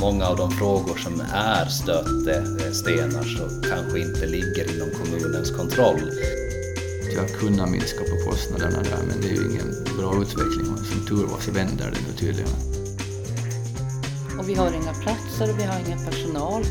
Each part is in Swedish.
många av de frågor som är stötestenar så kanske inte ligger inom kommunens kontroll. Jag kunna minska på kostnaderna där men det är ju ingen bra utveckling och som tur var så vänder det nu tydligen. Och vi har inga platser och vi har ingen personal.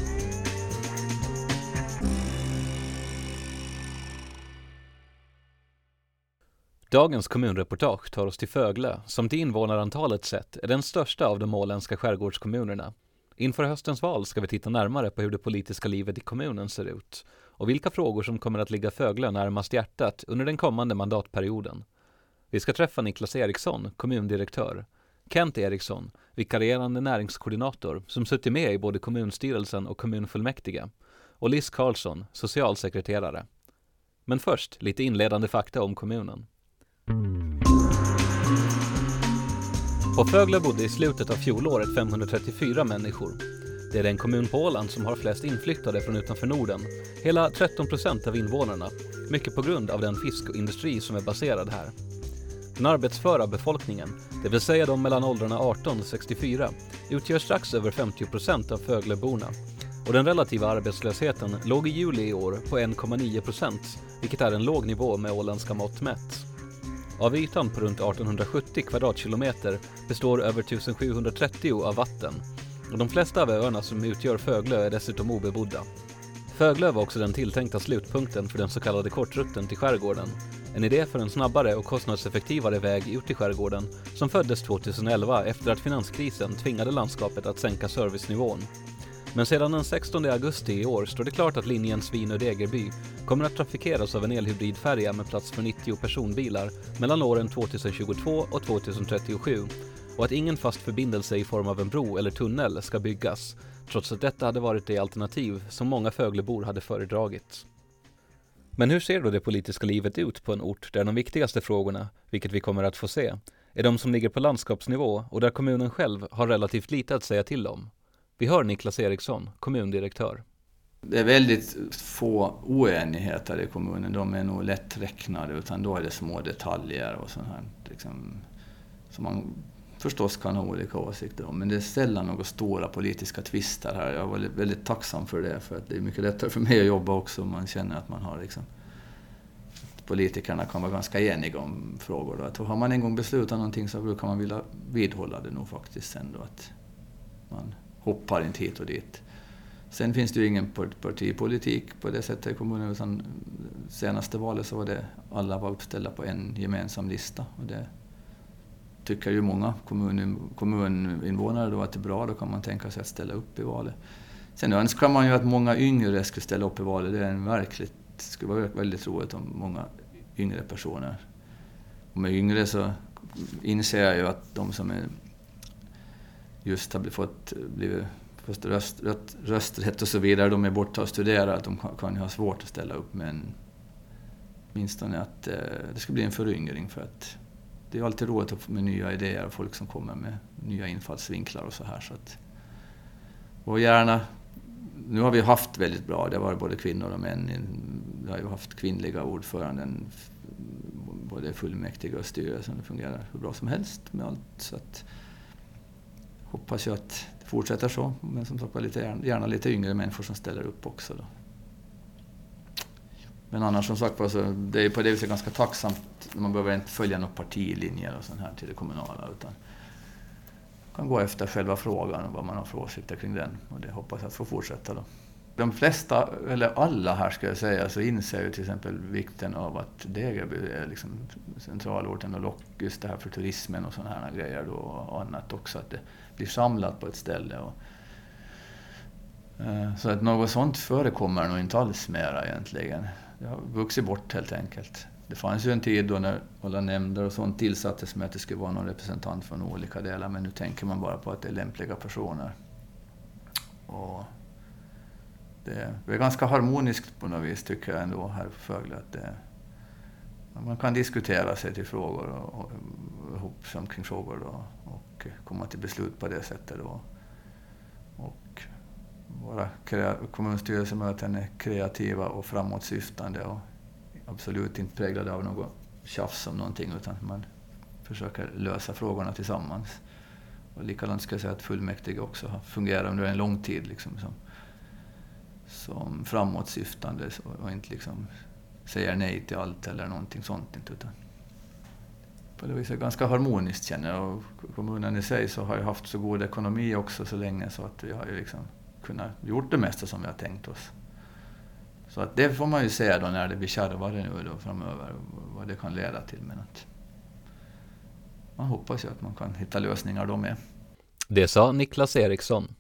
Dagens kommunreportage tar oss till Föglö, som till invånarantalet sett är den största av de åländska skärgårdskommunerna. Inför höstens val ska vi titta närmare på hur det politiska livet i kommunen ser ut och vilka frågor som kommer att ligga Föglö närmast hjärtat under den kommande mandatperioden. Vi ska träffa Niklas Eriksson, kommundirektör, Kent Eriksson, vikarierande näringskoordinator som suttit med i både kommunstyrelsen och kommunfullmäktige och Liz Karlsson, socialsekreterare. Men först lite inledande fakta om kommunen. På Fögle bodde i slutet av fjolåret 534 människor. Det är den kommun på Åland som har flest inflyttade från utanför Norden. Hela 13 procent av invånarna, mycket på grund av den fiskindustri som är baserad här. Den arbetsföra befolkningen, det vill säga de mellan åldrarna 18 och 64, utgör strax över 50 procent av Fögleborna. Och den relativa arbetslösheten låg i juli i år på 1,9 procent, vilket är en låg nivå med åländska mått mätt. Av ytan på runt 1870 kvadratkilometer består över 1730 av vatten och de flesta av öarna som utgör Föglö är dessutom obebodda. Föglö var också den tilltänkta slutpunkten för den så kallade kortrutten till skärgården. En idé för en snabbare och kostnadseffektivare väg ut i skärgården som föddes 2011 efter att finanskrisen tvingade landskapet att sänka servicenivån. Men sedan den 16 augusti i år står det klart att linjen Svinö-Degerby kommer att trafikeras av en elhybridfärja med plats för 90 personbilar mellan åren 2022 och 2037 och att ingen fast förbindelse i form av en bro eller tunnel ska byggas, trots att detta hade varit det alternativ som många Föglebor hade föredragit. Men hur ser då det politiska livet ut på en ort där de viktigaste frågorna, vilket vi kommer att få se, är de som ligger på landskapsnivå och där kommunen själv har relativt lite att säga till om? Vi hör Niklas Eriksson, kommundirektör. Det är väldigt få oenigheter i kommunen. De är nog lätträknade, utan då är det små detaljer och sånt här. Liksom, som man förstås kan ha olika åsikter om. Men det är sällan några stora politiska tvister här. Jag var väldigt tacksam för det, för att det är mycket lättare för mig att jobba också om man känner att man har liksom, politikerna kan vara ganska eniga om frågor. Att har man en gång beslutat någonting så brukar man vilja vidhålla det nog faktiskt sen då. Att man hoppar inte hit och dit. Sen finns det ju ingen partipolitik på det sättet i kommunen, utan senaste valet så var det alla var uppställda på en gemensam lista. Och det tycker ju många kommun, kommuninvånare då att det är bra, då kan man tänka sig att ställa upp i valet. Sen önskar man ju att många yngre skulle ställa upp i valet. Det är en verkligt, skulle vara väldigt roligt om många yngre personer. Och med yngre så inser jag ju att de som är just har fått, blivit fått röst, röst, rösträtt och så vidare, de är borta och studerar, att de kan, kan ha svårt att ställa upp. Men åtminstone att eh, det ska bli en föryngring för att det är alltid roligt med nya idéer och folk som kommer med nya infallsvinklar och så här. Så att, och gärna, nu har vi haft väldigt bra, det har varit både kvinnor och män. Vi har ju haft kvinnliga ordföranden, både fullmäktige och styrelsen. Det fungerar hur bra som helst med allt. Så att, hoppas jag att det fortsätter så. Men som sagt lite, gärna lite yngre människor som ställer upp också. Då. Men annars som sagt så det är på det viset ganska tacksamt. Man behöver inte följa några partilinjer och sånt här till det kommunala. Utan kan gå efter själva frågan och vad man har för åsikter kring den. Och det hoppas jag att få fortsätta då. De flesta, eller alla här ska jag säga, så inser ju till exempel vikten av att Degerby är liksom centralorten och lock, just det här för turismen och sådana här grejer då och annat också. Att det blir samlat på ett ställe. Och, eh, så att något sånt förekommer nog inte alls mera egentligen. Det har vuxit bort helt enkelt. Det fanns ju en tid då när alla nämnder och sånt tillsattes med att det skulle vara någon representant från olika delar, men nu tänker man bara på att det är lämpliga personer. Och det, är ganska harmoniskt på något vis tycker jag ändå här på Fögle. Att det, man kan diskutera sig till frågor och, och ihop sig kring frågor då, och komma till beslut på det sättet. Då. Och våra kommunstyrelsemöten är kreativa och framåtsyftande och absolut inte präglade av något tjafs om någonting utan man försöker lösa frågorna tillsammans. Och likadant ska jag säga att fullmäktige också har fungerat under en lång tid liksom, som, som framåtsyftande och inte liksom säger nej till allt eller någonting sånt. Utan på det viset ganska harmoniskt känner jag. Och kommunen i sig så har ju haft så god ekonomi också så länge så att vi har ju liksom kunnat gjort det mesta som vi har tänkt oss. Så att det får man ju se då när det blir kärvare nu då framöver, vad det kan leda till. Men att man hoppas ju att man kan hitta lösningar då med. Det sa Niklas Eriksson.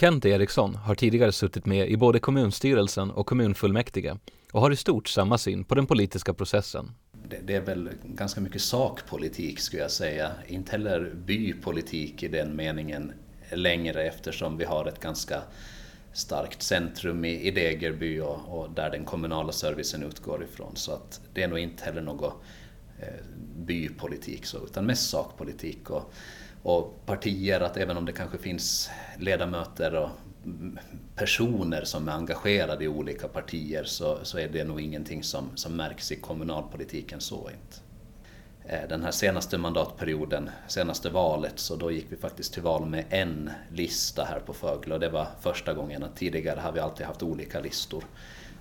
Kent Eriksson har tidigare suttit med i både kommunstyrelsen och kommunfullmäktige och har i stort samma syn på den politiska processen. Det, det är väl ganska mycket sakpolitik skulle jag säga, inte heller bypolitik i den meningen längre eftersom vi har ett ganska starkt centrum i, i Degerby och, och, där den kommunala servicen utgår ifrån. Så att det är nog inte heller något eh, bypolitik så, utan mest sakpolitik. Och, och partier, att även om det kanske finns ledamöter och personer som är engagerade i olika partier så, så är det nog ingenting som, som märks i kommunalpolitiken så inte. Eh, den här senaste mandatperioden, senaste valet, så då gick vi faktiskt till val med en lista här på Fögle och det var första gången. att Tidigare har vi alltid haft olika listor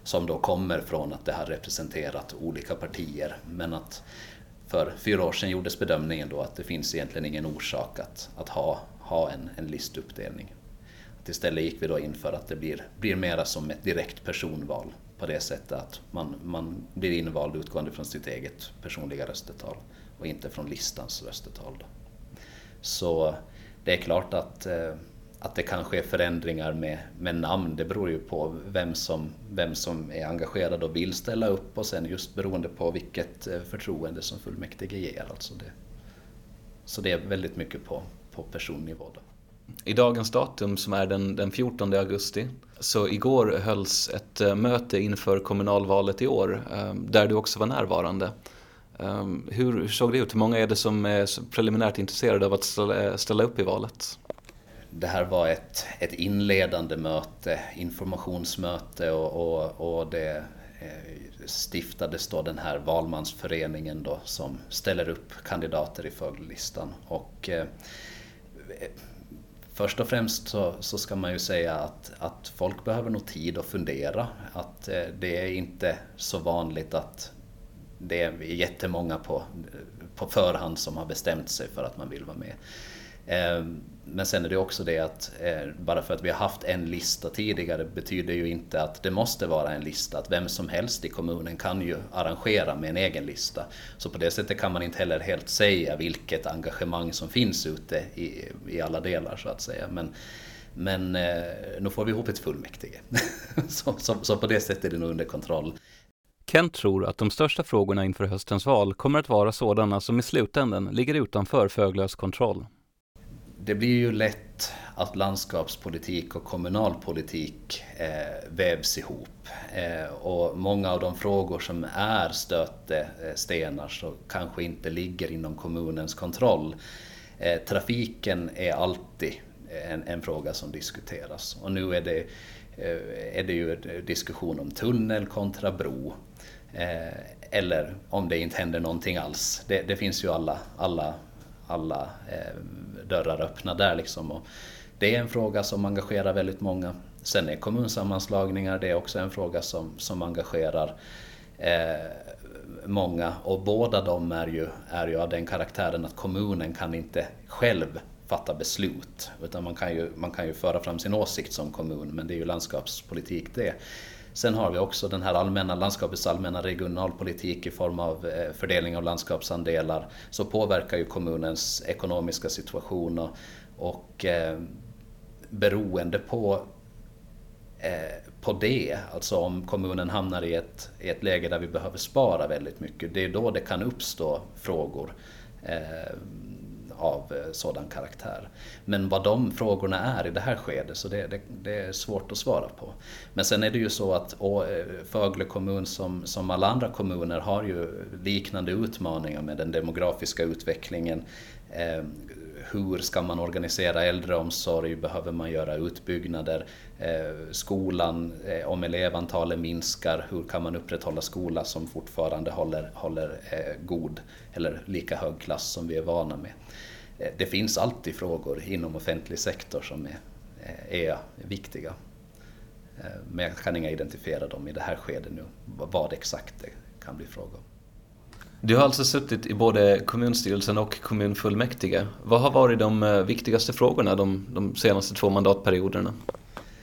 som då kommer från att det har representerat olika partier. Men att för fyra år sedan gjordes bedömningen då att det finns egentligen ingen orsak att, att ha, ha en, en listuppdelning. Att istället gick vi då in för att det blir, blir mera som ett direkt personval på det sättet att man, man blir invald utgående från sitt eget personliga röstetal och inte från listans röstetal. Då. Så det är klart att, eh, att det kan ske förändringar med, med namn. Det beror ju på vem som, vem som är engagerad och vill ställa upp och sen just beroende på vilket eh, förtroende som fullmäktige ger. Alltså det. Så det är väldigt mycket på, på personnivå. Då. I dagens datum som är den, den 14 augusti, så igår hölls ett eh, möte inför kommunalvalet i år eh, där du också var närvarande. Hur såg det ut? Hur många är det som är preliminärt intresserade av att ställa upp i valet? Det här var ett, ett inledande möte, informationsmöte och, och, och det eh, stiftades då den här valmansföreningen då som ställer upp kandidater i följdlistan. Och, eh, Först och främst så, så, ska man ju säga att, att folk behöver nog tid att fundera. Att eh, det är inte så vanligt att det är jättemånga på, på förhand som har bestämt sig för att man vill vara med. Eh, men sen är det också det att eh, bara för att vi har haft en lista tidigare betyder ju inte att det måste vara en lista. Att vem som helst i kommunen kan ju arrangera med en egen lista. Så på det sättet kan man inte heller helt säga vilket engagemang som finns ute i, i alla delar så att säga. Men, men eh, nu får vi ihop ett fullmäktige. så, så, så på det sättet är det nog under kontroll. Kent tror att de största frågorna inför höstens val kommer att vara sådana som i slutändan ligger utanför Föglös kontroll. Det blir ju lätt att landskapspolitik och kommunalpolitik eh, vävs ihop. Eh, och många av de frågor som är stötestenar eh, så kanske inte ligger inom kommunens kontroll. Eh, trafiken är alltid en, en, fråga som diskuteras och nu är det, eh, är det ju eh, diskussion om tunnel kontra bro. Eh, eller om det inte händer någonting alls. Det, det finns ju alla, alla, alla eh, dörrar öppna där liksom. Och det är en fråga som engagerar väldigt många. Sen är kommunsammanslagningar det är också en fråga som, som engagerar eh, många och båda de är ju, är ju av den karaktären att kommunen kan inte själv fatta beslut utan man kan, ju, man kan ju föra fram sin åsikt som kommun men det är ju landskapspolitik det. Sen har vi också den här allmänna landskapets allmänna regionalpolitik i form av eh, fördelning av landskapsandelar. Så påverkar ju kommunens ekonomiska situation och, och eh, beroende på eh, på det, alltså om kommunen hamnar i ett, i ett läge där vi behöver spara väldigt mycket, det är då det kan uppstå frågor. Eh, av eh, sådan karaktär. Men vad de frågorna är i det här skedet, så det, det, det är svårt att svara på. Men sen är det ju så att eh, Fögle kommun som, som alla andra kommuner har ju liknande utmaningar med den demografiska utvecklingen. Eh, hur ska man organisera äldreomsorg? Behöver man göra utbyggnader? Eh, skolan, eh, om elevantalet minskar, hur kan man upprätthålla skola som fortfarande håller, håller eh, god eller lika hög klass som vi är vana med? eh, det finns alltid frågor inom offentlig sektor som är, är viktiga. Men jag kan inga identifiera dem i det här skedet nu, vad exakt det kan bli fråga om. Du har alltså suttit i både kommunstyrelsen och kommunfullmäktige. Vad har varit de eh, viktigaste frågorna de, de senaste två mandatperioderna?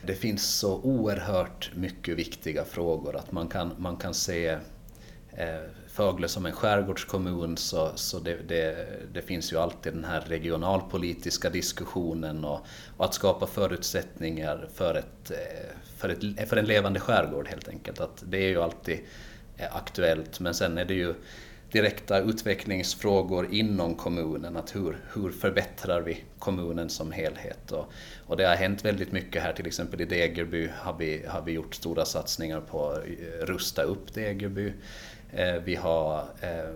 Det finns så oerhört mycket viktiga frågor att man kan, man kan se eh, Fögle som en skärgårdskommun så, så det, det, det, finns ju alltid den här regionalpolitiska diskussionen och, och, att skapa förutsättningar för, ett, eh, för, ett, för en levande skärgård helt enkelt. Att det är ju alltid eh, aktuellt men sen är det ju direkta utvecklingsfrågor inom kommunen. Att hur, hur förbättrar vi kommunen som helhet? Och, och det har hänt väldigt mycket här, till exempel i Degerby har vi, har vi gjort stora satsningar på att eh, rusta upp Degerby. Eh, vi har eh,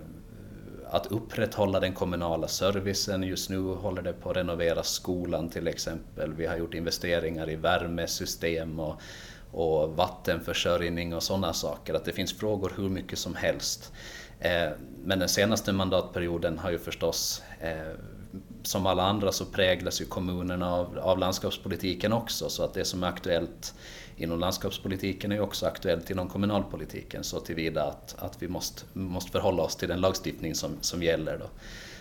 att upprätthålla den kommunala servicen. Just nu håller det på att renovera skolan till exempel. Vi har gjort investeringar i värmesystem och, och vattenförsörjning och sådana saker. Att det finns frågor hur mycket som helst. Eh, men den senaste mandatperioden har ju förstås, eh, som alla andra så präglas ju kommunerna av, av landskapspolitiken också. Så att det som är aktuellt inom landskapspolitiken är ju också aktuellt inom kommunalpolitiken så tillvida att, att vi måste, måste förhålla oss till den lagstiftning som, som gäller. Då.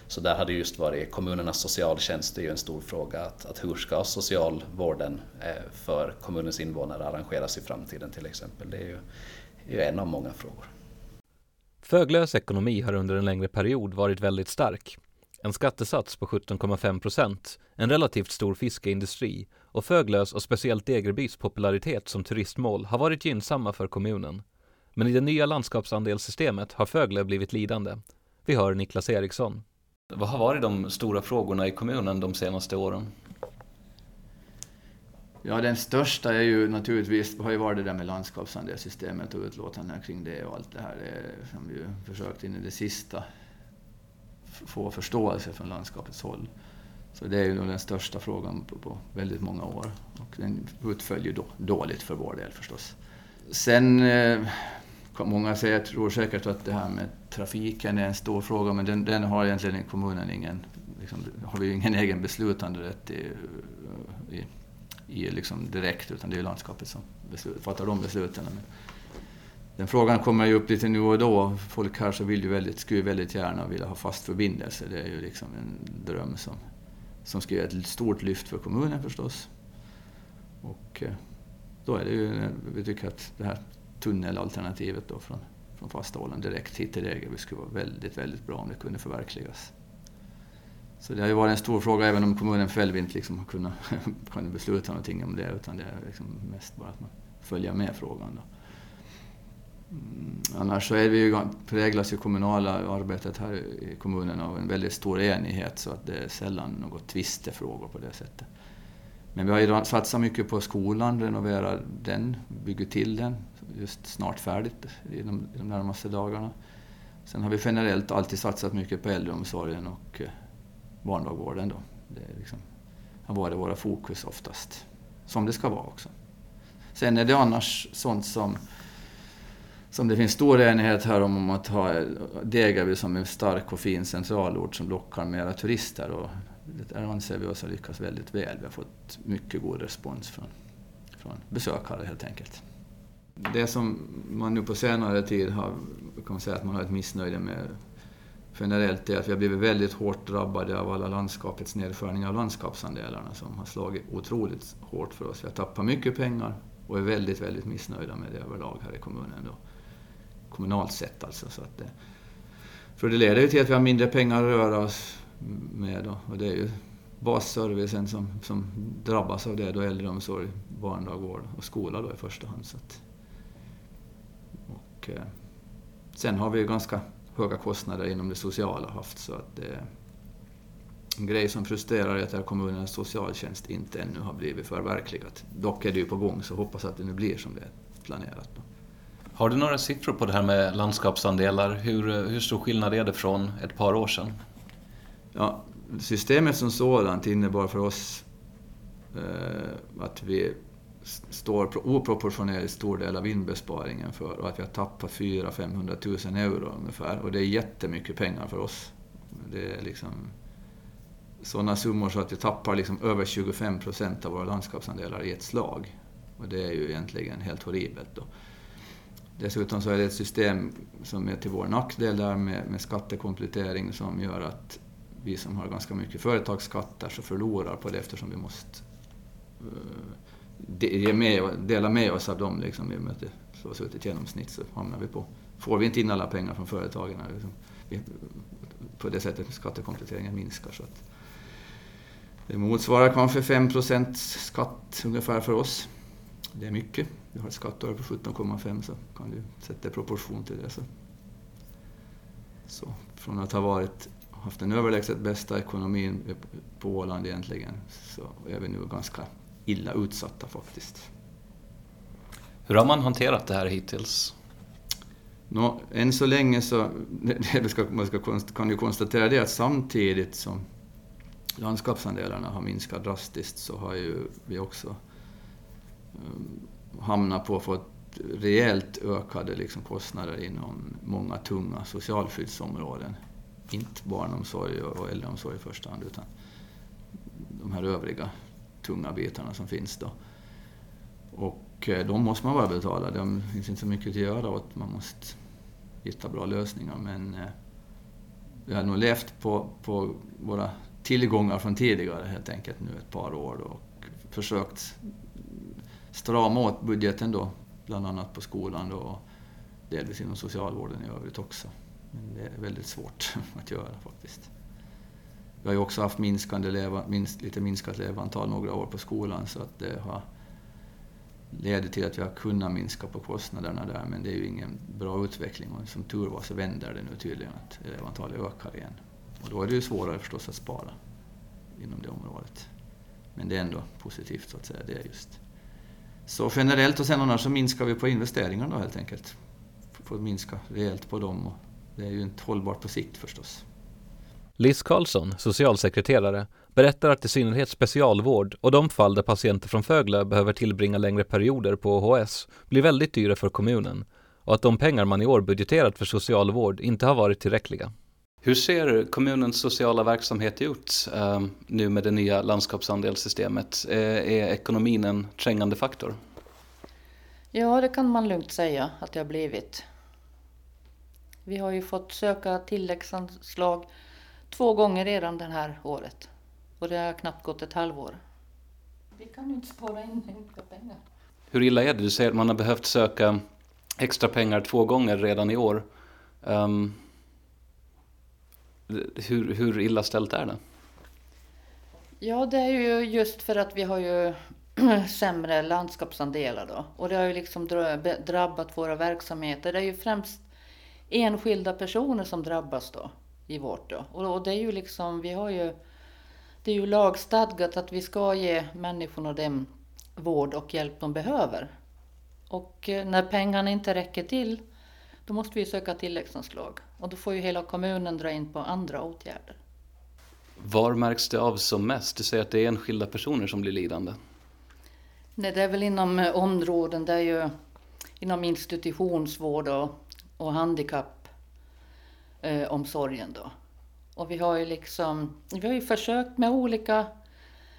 Så där har det just varit kommunernas socialtjänst, det är ju en stor fråga. Att, att hur ska socialvården eh, för kommunens invånare arrangeras i framtiden till exempel. Det är ju, är ju en av många frågor. Föglös ekonomi har under en längre period varit väldigt stark. En skattesats på 17,5 procent, en relativt stor fiskeindustri och Föglös och speciellt Degerbys popularitet som turistmål har varit gynnsamma för kommunen. Men i det nya landskapsandelssystemet har Föglö blivit lidande. Vi hör Niklas Eriksson. Vad har varit de stora frågorna i kommunen de senaste åren? Ja, den största är ju naturligtvis, har ju varit det där med landskapsandelssystemet och utlåtandena kring det och allt det här det som vi försökt in i det sista få förståelse från landskapets håll. Så det är ju den största frågan på, på väldigt många år och den utföll ju då, dåligt för vår del förstås. Sen eh, Många säger, tror säkert att det här med trafiken är en stor fråga, men den, den har egentligen kommunen ingen, liksom, har vi ingen egen beslutanderätt i, i i liksom direkt, utan det är landskapet som beslut, fattar de besluten. Men den frågan kommer ju upp lite nu och då. Folk här så vill ju väldigt, skulle väldigt gärna vilja ha fast förbindelse. Det är ju liksom en dröm som, som skulle ge ett stort lyft för kommunen förstås. Och eh, då är det ju, vi tycker att det här tunnelalternativet då från, från fasta Åland direkt hit till Degerby skulle vara väldigt, väldigt bra om det kunde förverkligas. Så det har ju varit en stor fråga även om kommunen själv inte liksom har kunnat, kunnat besluta någonting om det utan det är liksom mest bara att man följer med frågan. Då. Mm, annars så är vi ju, präglas ju kommunala arbetet här i kommunen av en väldigt stor enighet så att det är sällan något tvistefrågor på det sättet. Men vi har ju satsat mycket på skolan, renoverar den, bygger till den, just snart färdigt i de, i de närmaste dagarna. Sen har vi generellt alltid satsat mycket på äldreomsorgen och eh, barndagvården. Då. Det liksom, har varit våra fokus oftast. Som det ska vara också. Sen är det annars sånt som, som det finns stor enighet här om, om att ha Degerby som en stark och fin centralort som lockar mera turister. Och där anser vi oss ha lyckats väldigt väl. Vi har fått mycket god respons från, från besökare helt enkelt. Det som man nu på senare tid har, kan man säga att man har ett missnöje med generellt är att vi har blivit väldigt hårt drabbade av alla landskapets nedskärningar av landskapsandelarna som har slagit otroligt hårt för oss. Vi har tappat mycket pengar och är väldigt, väldigt missnöjda med det överlag här i kommunen. Då. Kommunalt sett alltså. Så att det, för det leder ju till att vi har mindre pengar att röra oss med. Då. Och det är ju basservicen som, som drabbas av det, då äldreomsorg, barndagvård och skola då i första hand. Så att, och, eh, sen har vi ju ganska höga kostnader inom det sociala haft. Så att det, en grej som frustrerar är att kommunens socialtjänst inte ännu har blivit förverkligat. Dock är det ju på gång, så hoppas att det nu blir som det är planerat. Då. Har du några siffror på det här med landskapsandelar? Hur, hur stor skillnad är det från ett par år sedan? Ja, systemet som sådant innebar för oss eh, att vi står oproportionerligt stor del av inbesparingen för och att vi har tappat 400-500 000 euro ungefär. Och det är jättemycket pengar för oss. Det är liksom sådana summor så att vi tappar liksom över 25 procent av våra landskapsandelar i ett slag. Och det är ju egentligen helt horribelt. Då. Dessutom så är det ett system som är till vår nackdel där med, med skattekomplettering som gör att vi som har ganska mycket företagsskatter så förlorar på det eftersom vi måste uh, med, dela med oss av dem. Liksom, I och med att det slås ut ett genomsnitt så hamnar vi på... Får vi inte in alla pengar från företagen liksom, vi, på det sättet skattekompletteringen minskar. Så att det motsvarar kanske 5% skatt ungefär för oss. Det är mycket. Vi har ett skatteår på 17,5 så kan du sätta i proportion till det. Så. så från att ha varit, haft den överlägset bästa ekonomin på Åland egentligen så är vi nu ganska illa utsatta faktiskt. Hur har man hanterat det här hittills? Nå, än så länge så det ska, man ska, kan ju konstatera det att samtidigt som landskapsandelarna har minskat drastiskt så har ju vi också um, hamnat på att få rejält ökade liksom, kostnader inom många tunga socialskyddsområden. Inte barnomsorg och äldreomsorg i första hand utan de här övriga tunga bitarna som finns då. Och eh, de måste man bara betala. Det finns inte så mycket att göra åt. Man måste hitta bra lösningar. Men eh, vi har nog levt på, på våra tillgångar från tidigare helt enkelt nu ett par år och försökt strama åt budgeten då, bland annat på skolan då, och delvis inom socialvården i övrigt också. Men det är väldigt svårt att göra faktiskt. Vi har ju också haft minskande leva, minst, lite minskat elevantal några år på skolan så att det har leder till att vi har kunnat minska på kostnaderna där men det är ju ingen bra utveckling och som tur var så vänder det nu tydligen att elevantalet ökar igen. Och då är det ju svårare förstås att spara inom det området. Men det är ändå positivt så att säga, det är just. Så generellt och sen annars så minskar vi på investeringarna då helt enkelt. Får minska rejält på dem och det är ju inte hållbart på sikt förstås. Liz Karlsson, socialsekreterare, berättar att i synnerhet specialvård och de fall där patienter från Fögle behöver tillbringa längre perioder på OHS blir väldigt dyra för kommunen och att de pengar man i år budgeterat för socialvård inte har varit tillräckliga. Hur ser kommunens sociala verksamhet ut eh, nu med det nya landskapsandelssystemet? Eh, är ekonomin en trängande faktor? Ja, det kan man lugnt säga att det har blivit. Vi har ju fått söka tilläggsanslag två gånger redan det här året. Och det har knappt gått ett halvår. Vi kan ju inte spara in mycket pengar. Hur illa är det? Du säger att man har behövt söka extra pengar två gånger redan i år. Um, hur, hur illa ställt är det? Ja, det är ju just för att vi har ju sämre landskapsandelar då. Och det har ju liksom drabbat våra verksamheter. Det är ju främst enskilda personer som drabbas då i vårt då. Och, det är ju liksom, vi har ju, det är ju lagstadgat att vi ska ge människorna den vård och hjälp de behöver. Och eh, när pengarna inte räcker till, då måste vi söka tilläggsanslag. Och då får ju hela kommunen dra in på andra åtgärder. Var märks det av som mest? Du säger att det är enskilda personer som blir lidande. Nej, det är väl inom eh, områden där ju inom institutionsvård och, och handikappomsorgen eh, då. Och vi har ju liksom, vi har ju försökt med olika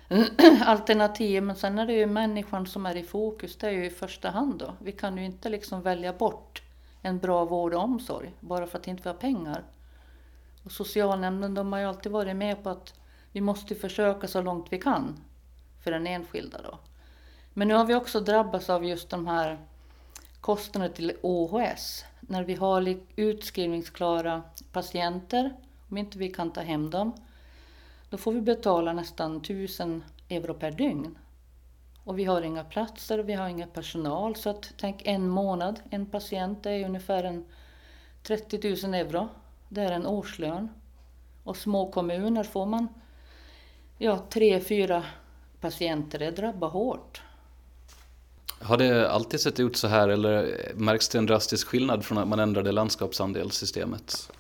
alternativ, men sen är det ju människan som är i fokus, det är ju i första hand då. Vi kan ju inte liksom välja bort en bra vård och omsorg bara för att inte vi har pengar. Och socialnämnden de har ju alltid varit med på att vi måste försöka så långt vi kan för den enskilda då. Men nu har vi också drabbats av just de här Kostnader till OHS. När vi har utskrivningsklara patienter, om inte vi kan ta hem dem, då får vi betala nästan 1000 euro per dygn. Och vi har inga platser vi har ingen personal. Så att, tänk en månad, en patient, det är ungefär en 30 000 euro. Det är en årslön. Och små kommuner får man ja, tre, fyra patienter. Det drabbar hårt. Har det alltid sett ut så här eller märks det en drastisk skillnad från att man ändrade landskapsandelssystemet?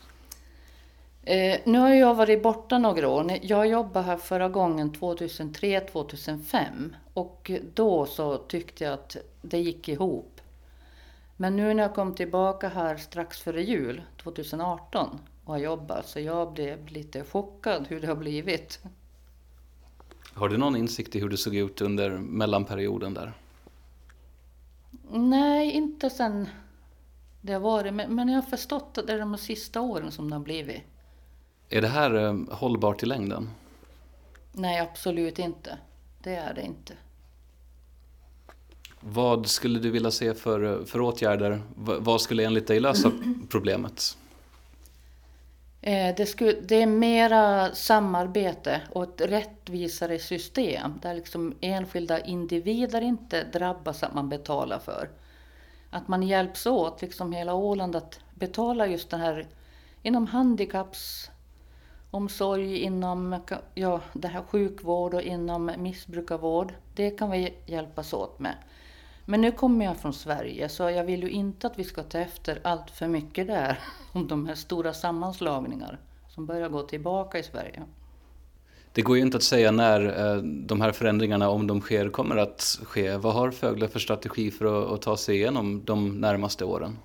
Eh, nu har jag varit borta några år. Jag jobbade här förra gången 2003-2005 och då så tyckte jag att det gick ihop. Men nu när jag kom tillbaka här strax före jul 2018 och har jobbat så jag blev lite chockad hur det har blivit. Har du någon insikt i hur det såg ut under mellanperioden där? Nej, inte sen det har varit. Men, men jag har förstått att det är de sista åren som det har blivit. Är det här eh, hållbart i längden? Nej, absolut inte. Det är det inte. Vad skulle du vilja se för, för åtgärder? V vad skulle enligt dig lösa problemet? Eh, det, skulle, det är mera samarbete och ett rättvisare system där liksom enskilda individer inte drabbas att man betalar för. Att man hjälps åt, liksom hela Åland, att betala just det här inom handikappsomsorg, inom ja, det här sjukvård och inom missbrukarvård. Det kan vi hjälpas åt med. Men nu kommer jag från Sverige så jag vill ju inte att vi ska ta efter allt för mycket där om de här stora sammanslagningar som börjar gå tillbaka i Sverige. Det går ju inte att säga när eh, de här förändringarna, om de sker, kommer att ske. Vad har Fögle för strategi för att, ta sig igenom de närmaste åren?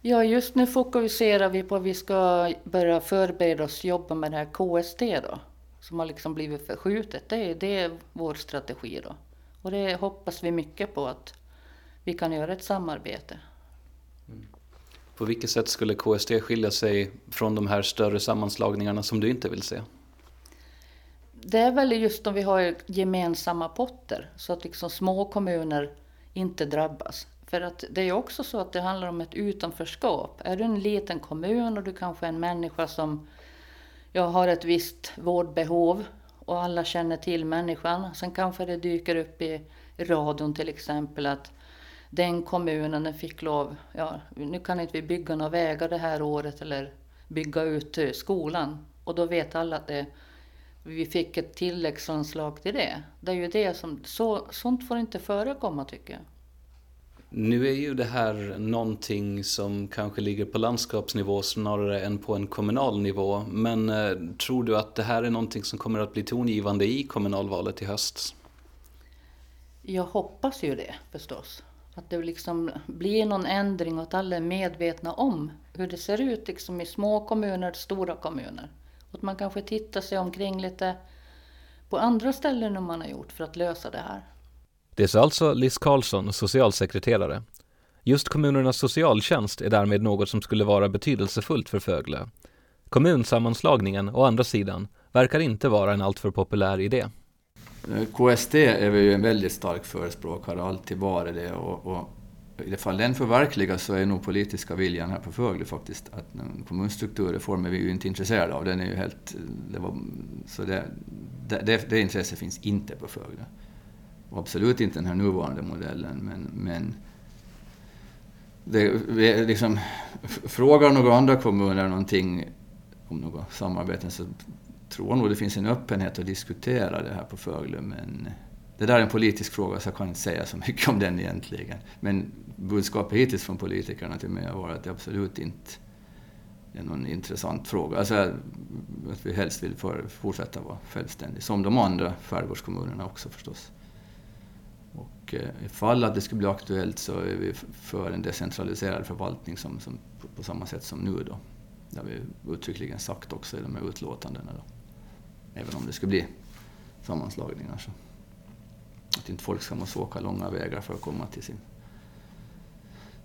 Ja, just nu fokuserar vi på att vi ska börja förbereda oss jobba med det här KST då, som har liksom blivit förskjutet. Det är, det är vår strategi då. Och det hoppas vi mycket på att vi kan göra ett samarbete. Mm. På vilket sätt skulle KST skilja sig från de här större sammanslagningarna som du inte vill se? Det är väl just om vi har gemensamma potter så att liksom små kommuner inte drabbas. För att det är också så att det handlar om ett utanförskap. Är du en liten kommun och du kanske är en människa som jag har ett visst vårdbehov och alla känner till människan. Sen kanske det dyker upp i radion till exempel att den kommunen den fick lov, ja nu kan inte vi bygga några vägar det här året eller bygga ut eh, skolan. Och då vet alla att det, vi fick ett tilläggsanslag till det. Det är ju det som, så, sånt får inte förekomma tycker jag. Nu är ju det här någonting som kanske ligger på landskapsnivå snarare än på en kommunal nivå. Men eh, tror du att det här är någonting som kommer att bli tongivande i kommunalvalet i höst? Jag hoppas ju det förstås. Att det liksom blir någon ändring och att alla är medvetna om hur det ser ut liksom i små kommuner och stora kommuner. Och att man kanske tittar sig omkring lite på andra ställen än man har gjort för att lösa det här. Det sa alltså Liz Karlsson, socialsekreterare. Just kommunernas socialtjänst är därmed något som skulle vara betydelsefullt för Fögle. Kommunsammanslagningen, å andra sidan, verkar inte vara en alltför populär idé. Eh, KST är vi ju en väldigt stark förespråkare, alltid varit det. Och, och i det fall den förverkligas så är nog politiska viljan här på Fögle faktiskt att en kommunstrukturreform är vi ju inte intresserade av. Den är ju helt... Eh, det var, så det, det, det intresset finns inte på Fögle. Och absolut inte den här nuvarande modellen, men, men det, liksom, frågar några andra kommuner någonting om något samarbete så tror jag nog det finns en öppenhet att diskutera det här på Fögle, men det där är en politisk fråga så jag kan inte säga så mycket om den egentligen. Men budskapet hittills från politikerna till mig har varit att det absolut inte är någon intressant fråga. Alltså att vi helst vill för, fortsätta vara självständiga, som de andra skärgårdskommunerna också förstås. Och eh, ifall att det skulle bli aktuellt så är vi för en decentraliserad förvaltning som, som på samma sätt som nu då. Det har vi uttryckligen sagt också i de här utlåtandena. Då. Även om det skulle bli sammanslagningar. Så. Att inte folk ska måste åka långa vägar för att komma till sin,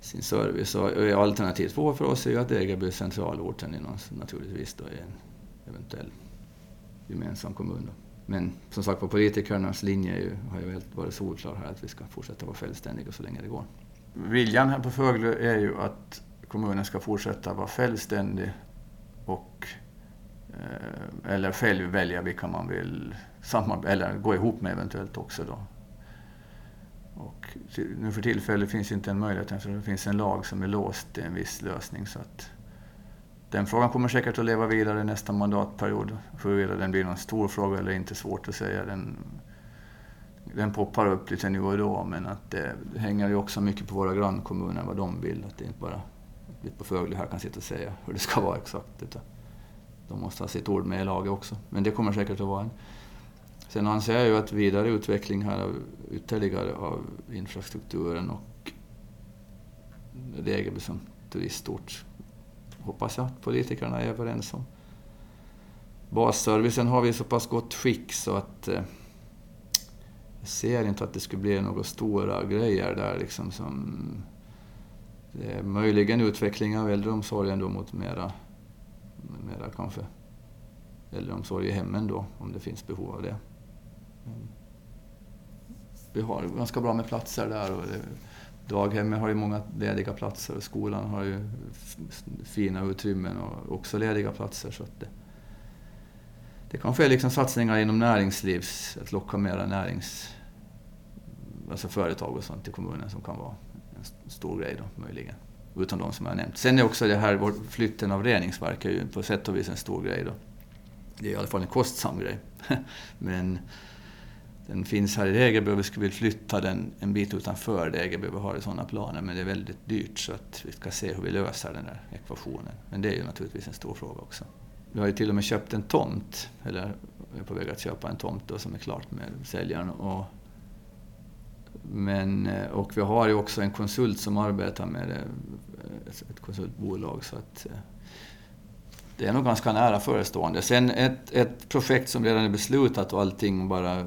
sin service. Och alternativ två för oss är ju att Degerby blir centralorten i någon, naturligtvis då i en eventuell gemensam kommun. Då. Men som sagt på politikernas linje ju, har ju helt varit solklar här att vi ska fortsätta vara självständiga så länge det går. Viljan här på Föglö är ju att kommunen ska fortsätta vara självständig och eh, eller själv välja vilka man vill samarbeta eller gå ihop med eventuellt också då. Och nu för tillfället finns inte en möjlighet eftersom det finns en lag som är låst till en viss lösning så att den frågan kommer säkert att leva vidare nästa mandatperiod. Huruvida den blir någon stor fråga eller inte, svårt att säga. Den, den poppar upp lite nu och då, men att det, det hänger ju också mycket på våra grannkommuner, vad de vill. Att det inte bara vi på Fögle här kan sitta och säga hur det ska vara exakt. Utan de måste ha sitt ord med i laget också. Men det kommer säkert att vara en. Sen anser jag ju att vidare utveckling här av, ytterligare av infrastrukturen och Degerby som turistort hoppas jag att politikerna är överens om. basservicen har vi i så pass gott skick så att eh, jag ser inte att det skulle bli några stora grejer där liksom som... Det är möjligen utveckling av äldreomsorgen då mot mera, mera kanske äldreomsorg i hemmen då, om det finns behov av det. Vi har ganska bra med platser där. Och det, daghemmet har ju många lediga platser och skolan har ju fina utrymmen och också lediga platser. Så att det, det kanske är liksom satsningar inom näringslivs, att locka mera närings... Alltså företag och sånt till kommunen som kan vara en stor grej då, möjligen. Utom de som jag har nämnt. Sen är också det här flytten av reningsverk är ju på sätt och vis en stor grej då. Det är i alla fall en kostsam grej. Men den finns här i Degerby och vi skulle vilja flytta den en bit utanför Degerby. Vi har sådana planer men det är väldigt dyrt så att vi ska se hur vi löser den där ekvationen. Men det är ju naturligtvis en stor fråga också. Vi har ju till och med köpt en tomt, eller är på väg att köpa en tomt då, som är klart med säljaren. Och, men, eh, och vi har ju också en konsult som arbetar med det, eh, ett konsultbolag. Så att, eh, det är nog ganska nära förestående. Sen ett, ett projekt som redan är beslutat och allting bara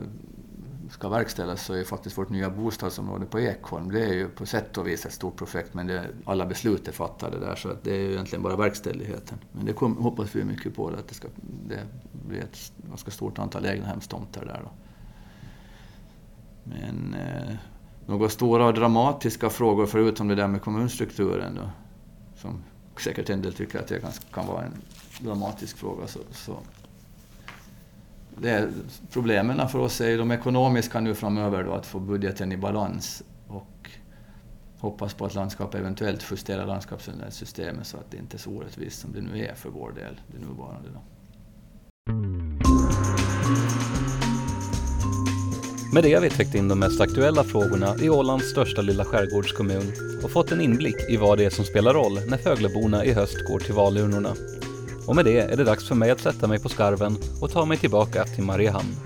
ska verkställas så är faktiskt vårt nya bostadsområde på Ekholm. Det är ju på sätt och vis ett stort projekt men det, alla beslut är fattade där så att det är ju egentligen bara verkställigheten. Men det kom, hoppas vi mycket på, att det ska det bli ett ganska stort antal egnahemstomter där. Då. Men eh, några stora och dramatiska frågor förutom det där med kommunstrukturen då, som säkert en del tycker att det kan vara en dramatisk fråga så, så det är, problemen för oss är de ekonomiska nu framöver då, att få budgeten i balans och hoppas på att landskapet eventuellt justerar landskapssystemet så att det inte är så orättvist som det nu är för vår del, det nuvarande. Då. Med det har vi täckt in de mest aktuella frågorna i Ålands största lilla skärgårdskommun och fått en inblick i vad det är som spelar roll när Fögleborna i höst går till valurnorna. Och med det är det dags för mig att sätta mig på skarven och ta mig tillbaka till Mariehamn.